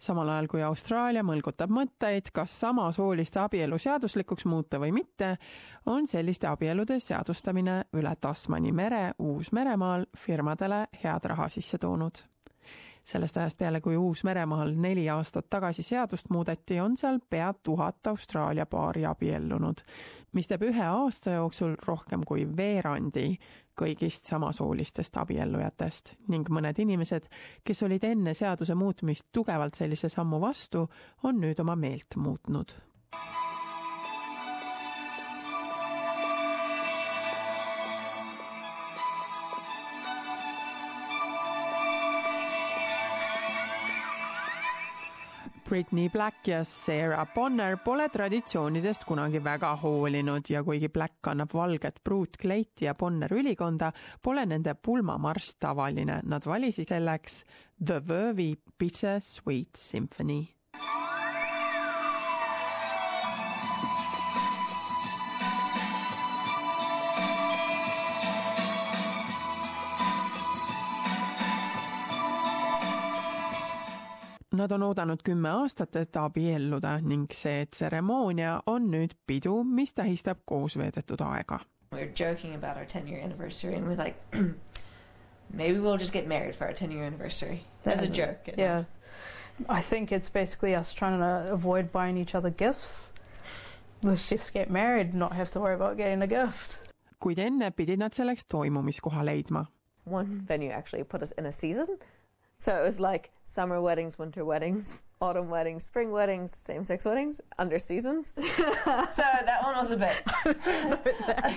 samal ajal kui Austraalia mõlgutab mõtteid, kas samasooliste abielu seaduslikuks muuta või mitte, on selliste abielude seadustamine üle Tasmani mere Uus-Meremaal firmadele head raha sisse toonud sellest ajast peale, kui Uus-Meremaal neli aastat tagasi seadust muudeti, on seal pea tuhat Austraalia paari abiellunud, mis teeb ühe aasta jooksul rohkem kui veerandi kõigist samasoolistest abiellujatest ning mõned inimesed, kes olid enne seaduse muutmist tugevalt sellise sammu vastu, on nüüd oma meelt muutnud Britney Black ja Sarah Bonner pole traditsioonidest kunagi väga hoolinud ja kuigi Black kannab valget pruutkleiti ja Bonner ülikonda, pole nende pulmamarss tavaline. Nad valisid selleks The Verve'i Bitter Sweet Symphony Nad on oodanud kümme aastat, et abielluda ning see tseremoonia on nüüd pidu, mis tähistab koos veedetud aega. We were joking about our 10 year anniversary and we're like, maybe we'll just get married for our 10 year anniversary as a joke. You know? Yeah. I think it's basically us trying to avoid buying each other gifts. Let's just get married, not have to worry about getting a gift. kuid enne pidid nad selleks toimumiskoha leidma. One venue actually put us in a season So it was like summer weddings, winter weddings, autumn weddings, spring weddings, same sex weddings, under seasons. so that one was a bit.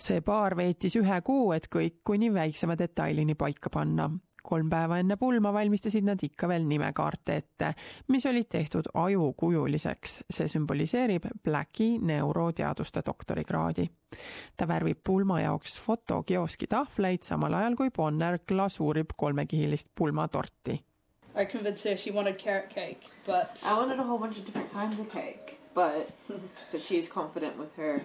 see paar veetis ühe kuu, et kõik kuni väiksema detailini paika panna kolm päeva enne pulma valmistasid nad ikka veel nimekaarte ette, mis olid tehtud ajukujuliseks. see sümboliseerib Blacki neuroteaduste doktorikraadi. ta värvib pulma jaoks fotokioski tahvleid, samal ajal kui Bonner glasuurib kolmekihilist pulmatorti. I convinced her she wanted carrot cake, but I wanted a whole bunch of different kinds of cake, but but she's confident with her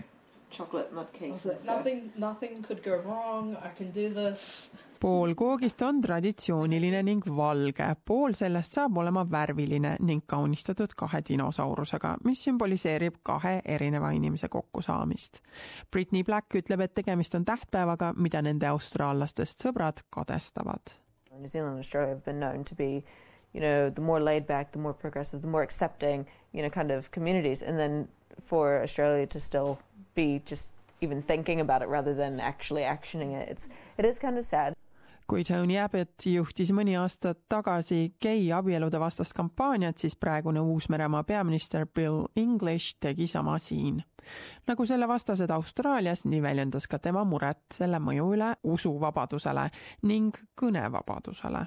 chocolate mud cakes. Nothing, nothing could go wrong. I can do this pool koogist on traditsiooniline ning valge, pool sellest saab olema värviline ning kaunistatud kahe dinosaurusega, mis sümboliseerib kahe erineva inimese kokkusaamist. Britney Black ütleb, et tegemist on tähtpäevaga, mida nende austraallastest sõbrad kadestavad. New Zealand and Australia have been known to be you know, the more laid back, the more progressive, the more accepting, you know, kind of communities. And then for Australia to still be just even thinking about it rather than actually actioning it, it's, it is kind of sad kui Tony Abbott juhtis mõni aasta tagasi gei abielude vastast kampaaniat, siis praegune Uus-Meremaa peaminister Bill English tegi sama siin. nagu selle vastased Austraalias, nii väljendas ka tema muret selle mõju üle usuvabadusele ning kõnevabadusele.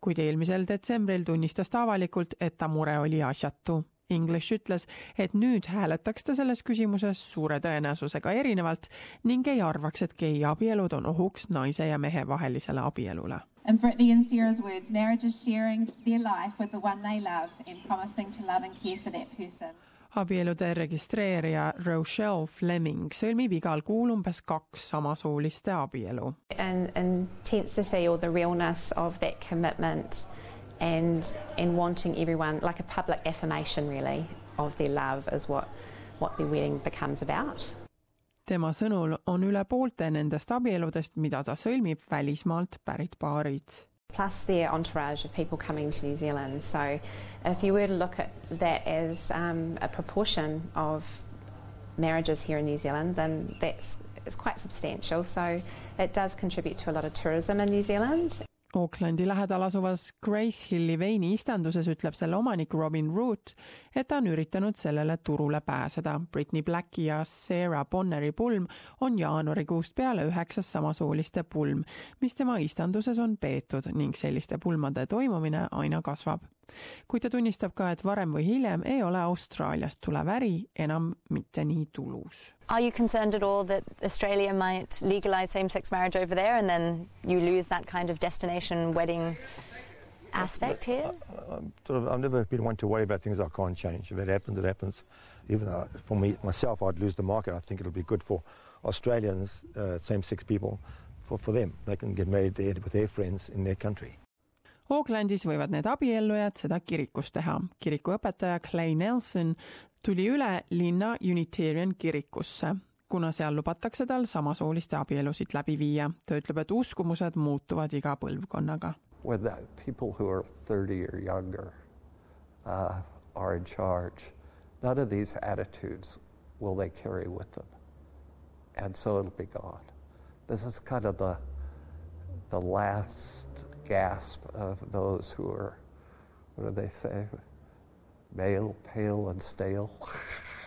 kuid eelmisel detsembril tunnistas ta avalikult, et ta mure oli asjatu English ütles, et nüüd hääletaks ta selles küsimuses suure tõenäosusega erinevalt ning ei arvaks, et geiabielud on ohuks naise ja mehe vahelisele abielule. In Brittany and Sarah's words, marriage is sharing their life with the one they love and promising to love and care for that person. abielude registreerija Rochelle Fleming sõlmib igal kuul umbes kaks samasooliste abielu. And intensity or the realness of that commitment and and wanting everyone like a public affirmation really of their love is what what their wedding becomes about. tema sõnul on üle poolte nendest abieludest, mida ta sõlmib, välismaalt pärit paarid. Plus their entourage of people coming to New Zealand. So if you were to look at that as um, a proportion of marriages here in New Zealand, then that's it's quite substantial. So it does contribute to a lot of tourism in New Zealand. Aucklandi lähedal asuvas Grace Hilli veini istanduses ütleb selle omanik Robin Root, et ta on üritanud sellele turule pääseda. Britney Blacki ja Sarah Bonneri pulm on jaanuarikuust peale üheksas samasooliste pulm, mis tema istanduses on peetud ning selliste pulmade toimumine aina kasvab. Kuid ta tunnistab ka, et varem või hiljem ei ole Austraaliast tulev äri enam mitte nii tulus Are you concerned at all that Australia might legalise same sex marriage over there and then you lose that kind of destination wedding aspect here? I, I'm sort of, I've never been one to worry about things I can't change. If it happens, it happens. Even though for me myself, I'd lose the market. I think it'll be good for Australians, uh, same sex people, for, for them. They can get married there with their friends in their country. Aucklandis võivad need abiellujad seda kirikus teha. kirikuõpetaja Clay Nelson tuli üle linna Unitarian kirikusse, kuna seal lubatakse tal samasooliste abielusid läbi viia. ta ütleb, et uskumused muutuvad iga põlvkonnaga. When the people who are 30 or younger uh, are in charge, none of these attitudes will they carry with them. And so it'll be gone. This is kind of the, the last gasp of those who are, what do they say, male, pale and stale.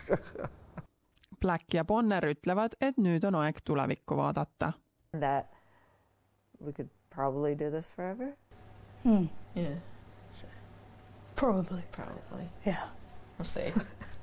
Black ja Bonner ütlevad, et nüüd on aeg tulevikku vaadata. That we could probably do this forever. Hmm. Yeah, Probably. probably. Yeah. We'll see.